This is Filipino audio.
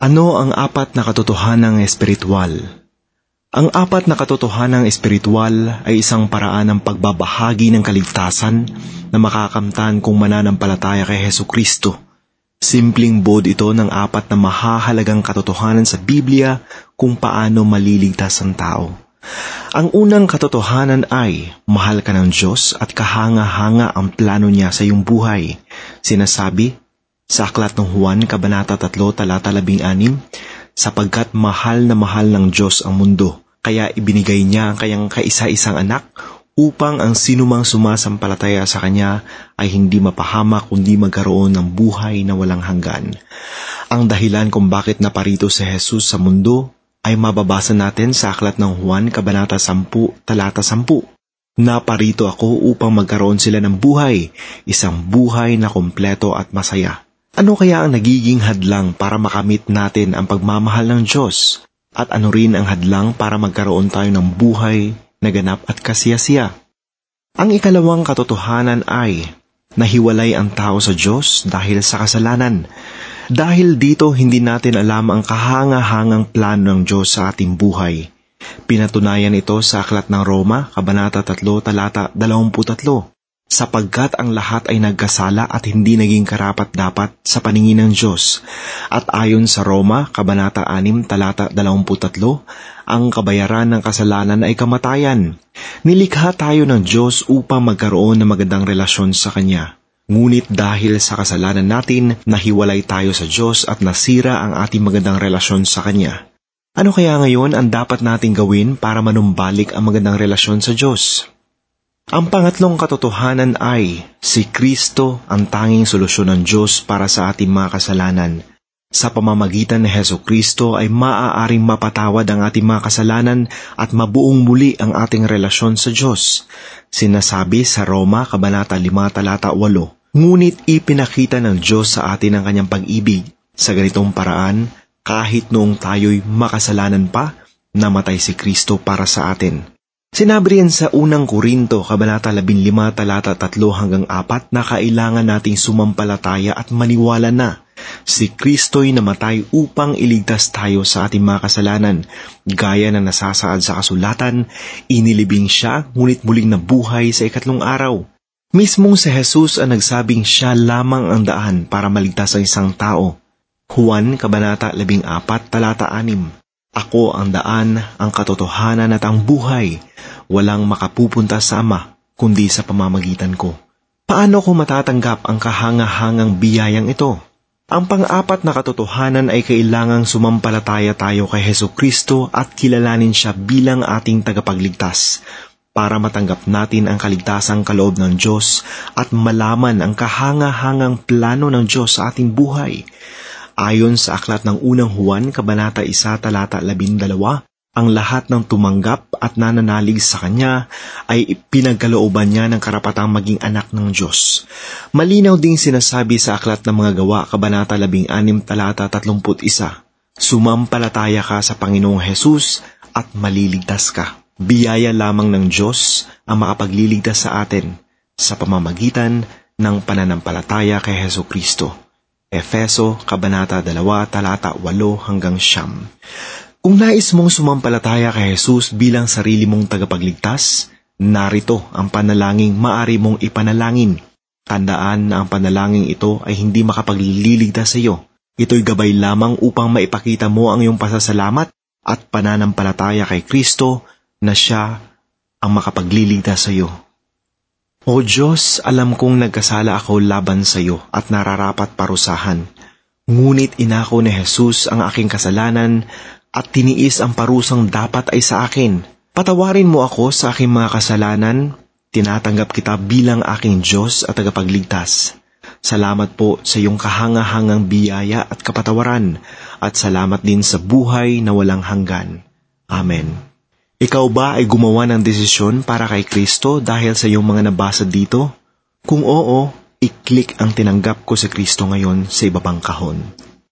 Ano ang apat na katotohanang espiritual? Ang apat na katotohanang espiritual ay isang paraan ng pagbabahagi ng kaligtasan na makakamtan kung mananampalataya kay Heso Kristo. Simpleng bod ito ng apat na mahahalagang katotohanan sa Biblia kung paano maliligtas ang tao. Ang unang katotohanan ay mahal ka ng Diyos at kahanga-hanga ang plano niya sa iyong buhay. Sinasabi sa Aklat ng Juan, Kabanata 3, Talata 16, sapagkat mahal na mahal ng Diyos ang mundo, kaya ibinigay niya ang kayang kaisa-isang anak upang ang sinumang sumasampalataya sa Kanya ay hindi mapahama kundi magkaroon ng buhay na walang hanggan. Ang dahilan kung bakit naparito si Jesus sa mundo ay mababasa natin sa Aklat ng Juan, Kabanata 10, Talata 10. Naparito ako upang magkaroon sila ng buhay, isang buhay na kompleto at masaya. Ano kaya ang nagiging hadlang para makamit natin ang pagmamahal ng Diyos? At ano rin ang hadlang para magkaroon tayo ng buhay na ganap at kasiyasiya? Ang ikalawang katotohanan ay nahiwalay ang tao sa Diyos dahil sa kasalanan. Dahil dito hindi natin alam ang kahanga-hangang plano ng Diyos sa ating buhay. Pinatunayan ito sa Aklat ng Roma, Kabanata 3, Talata 23 sapagkat ang lahat ay nagkasala at hindi naging karapat-dapat sa paningin ng Diyos. At ayon sa Roma, Kabanata 6, Talata 23, ang kabayaran ng kasalanan ay kamatayan. Nilikha tayo ng Diyos upang magkaroon ng magandang relasyon sa Kanya. Ngunit dahil sa kasalanan natin, nahiwalay tayo sa Diyos at nasira ang ating magandang relasyon sa Kanya. Ano kaya ngayon ang dapat nating gawin para manumbalik ang magandang relasyon sa Diyos? Ang pangatlong katotohanan ay si Kristo ang tanging solusyon ng Diyos para sa ating mga kasalanan. Sa pamamagitan ni Heso Kristo ay maaaring mapatawad ang ating mga kasalanan at mabuong muli ang ating relasyon sa Diyos. Sinasabi sa Roma, Kabanata 5, Talata 8, Ngunit ipinakita ng Diyos sa atin ang kanyang pag-ibig. Sa ganitong paraan, kahit noong tayo'y makasalanan pa, namatay si Kristo para sa atin. Sinabi rin sa unang Korinto, Kabanata 15, talata 3 hanggang 4 na kailangan nating sumampalataya at maniwala na si Kristo'y namatay upang iligtas tayo sa ating mga kasalanan. Gaya na nasasaad sa kasulatan, inilibing siya ngunit muling nabuhay sa ikatlong araw. Mismong si Jesus ang nagsabing siya lamang ang daan para maligtas ang isang tao. Juan, Kabanata 14, talata 6 Ako ang daan, ang katotohanan at ang buhay walang makapupunta sa Ama kundi sa pamamagitan ko. Paano ko matatanggap ang kahanga-hangang biyayang ito? Ang pang-apat na katotohanan ay kailangang sumampalataya tayo kay Heso Kristo at kilalanin siya bilang ating tagapagligtas para matanggap natin ang kaligtasang kaloob ng Diyos at malaman ang kahanga-hangang plano ng Diyos sa ating buhay. Ayon sa aklat ng unang Juan, Kabanata 1, Talata 12, ang lahat ng tumanggap at nananalig sa Kanya ay pinagkalooban niya ng karapatang maging anak ng Diyos. Malinaw ding sinasabi sa Aklat ng Mga Gawa, Kabanata 16, Talata 31, Sumampalataya ka sa Panginoong Hesus at maliligtas ka. Biyaya lamang ng Diyos ang makapagliligtas sa atin sa pamamagitan ng pananampalataya kay Heso Kristo. Efeso, Kabanata 2, Talata 8 hanggang Siyam. Kung nais mong sumampalataya kay Jesus bilang sarili mong tagapagligtas, narito ang panalangin maari mong ipanalangin. Tandaan na ang panalangin ito ay hindi makapagliligtas sa iyo. Ito'y gabay lamang upang maipakita mo ang iyong pasasalamat at pananampalataya kay Kristo na siya ang makapagliligtas sa iyo. O Diyos, alam kong nagkasala ako laban sa iyo at nararapat parusahan. Ngunit inako ni Jesus ang aking kasalanan at tiniis ang parusang dapat ay sa akin. Patawarin mo ako sa aking mga kasalanan, tinatanggap kita bilang aking Diyos at tagapagligtas. Salamat po sa iyong kahangahangang biyaya at kapatawaran, at salamat din sa buhay na walang hanggan. Amen. Ikaw ba ay gumawa ng desisyon para kay Kristo dahil sa iyong mga nabasa dito? Kung oo, i-click ang tinanggap ko sa Kristo ngayon sa ibabang kahon.